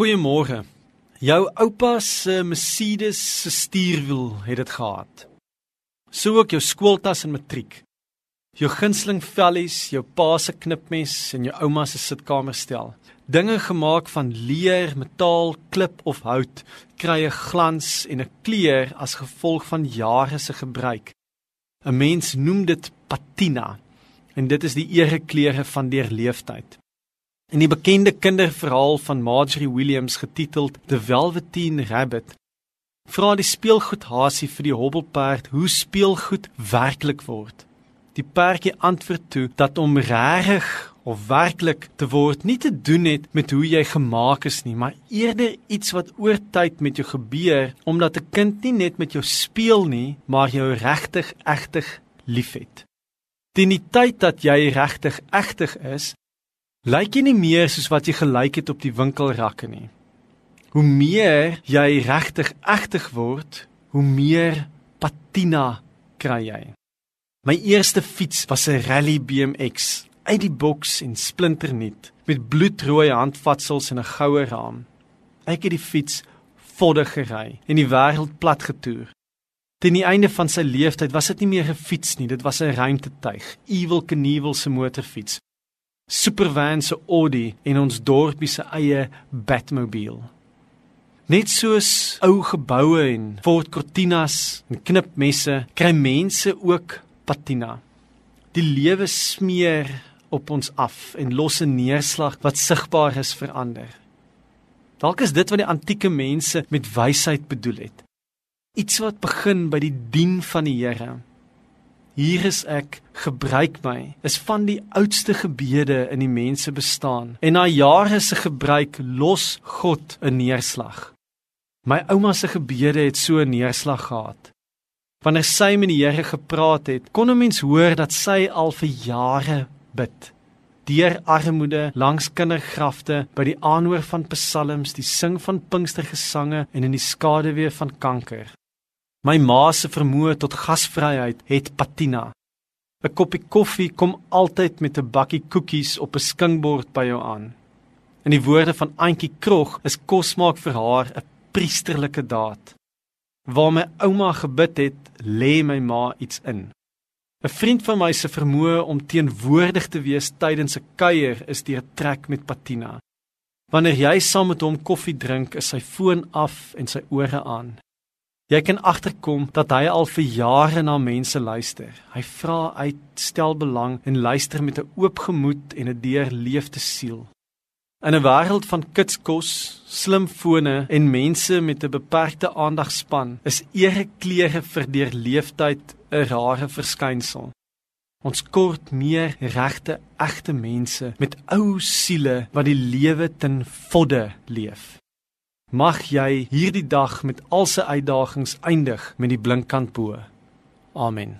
Goeiemôre. Jou oupa se Mercedes se stuurwiel het dit gehad. So ook jou skooltas en matriek. Jou gunsteling vellies, jou pa se knipmes en jou ouma se sitkamerstel. Dinge gemaak van leer, metaal, klip of hout kry 'n glans en 'n kleur as gevolg van jare se gebruik. 'n Mens noem dit patina en dit is die erekleure van deurleeftyd. In die bekende kinderverhaal van Marjorie Williams getiteld The Velveteen Rabbit, vra die speelgoedhasie vir die hobbelperd hoe speelgoed werklik word. Die perdjie antwoord toe dat om regtig of werklik te word nie te doen het met hoe jy gemaak is nie, maar eerder iets wat oor tyd met jou gebeur omdat 'n kind nie net met jou speel nie, maar jou regtig egtig liefhet. Teen die tyd dat jy regtig egtig is, lyk jy nie meer soos wat jy gelyk het op die winkelrakke nie. Hoe meer jy regtig egtig word, hoe meer patina kry jy. My eerste fiets was 'n Rally BMX uit die boks en splinternuut met bloedrooi handvatsels en 'n goue raam. Ek het die fiets voddig gery en die wêreld plat getoer. Teen die einde van sy lewensyd was dit nie meer 'n fiets nie, dit was 'n ruimtetuig, Evil Knievel se motorfiets supervan se Audi en ons dorpie se eie Batmobile. Net soos ou geboue en Ford Cortinas en knipmesse kry mense ook patina. Die lewe smeer op ons af en los 'n neerslag wat sigbaar is verander. Dalk is dit wat die antieke mense met wysheid bedoel het. Iets wat begin by die dien van die Here Hier is ek, gebruik my. Is van die oudste gebede in die mense bestaan. En na jare se gebruik los God 'n neerslag. My ouma se gebede het so 'n neerslag gehad. Wanneer sy met die Here gepraat het, kon 'n mens hoor dat sy al vir jare bid. Deur armoede, langs kindergrafte, by die aanhoor van psalms, die sing van Pinkstergesange en in die skaduwee van kanker. My ma se vermoë tot gasvryheid het patina. 'n Koppie koffie kom altyd met 'n bakkie koekies op 'n skinkbord by jou aan. In die woorde van Auntie Krog is kos maak vir haar 'n priesterlike daad. Waar my ouma gebid het, lê my ma iets in. 'n Vriend van my se vermoë om teenwoordig te wees tydens 'n kuier is deur trek met patina. Wanneer jy saam met hom koffie drink, is sy foon af en sy ore aan. Jy kan agterkom dat hy al vir jare na mense luister. Hy vra uit, stel belang en luister met 'n oop gemoed en 'n deurleefde siel. In 'n wêreld van kitskos, slimfone en mense met 'n beperkte aandagspan, is erekleure vir deurleefdheid 'n rare verskynsel. Ons kort meer regte, egte mense met ou siele wat die lewe ten volle leef. Mag jy hierdie dag met al sy uitdagings eindig met die blinkkant bo. Amen.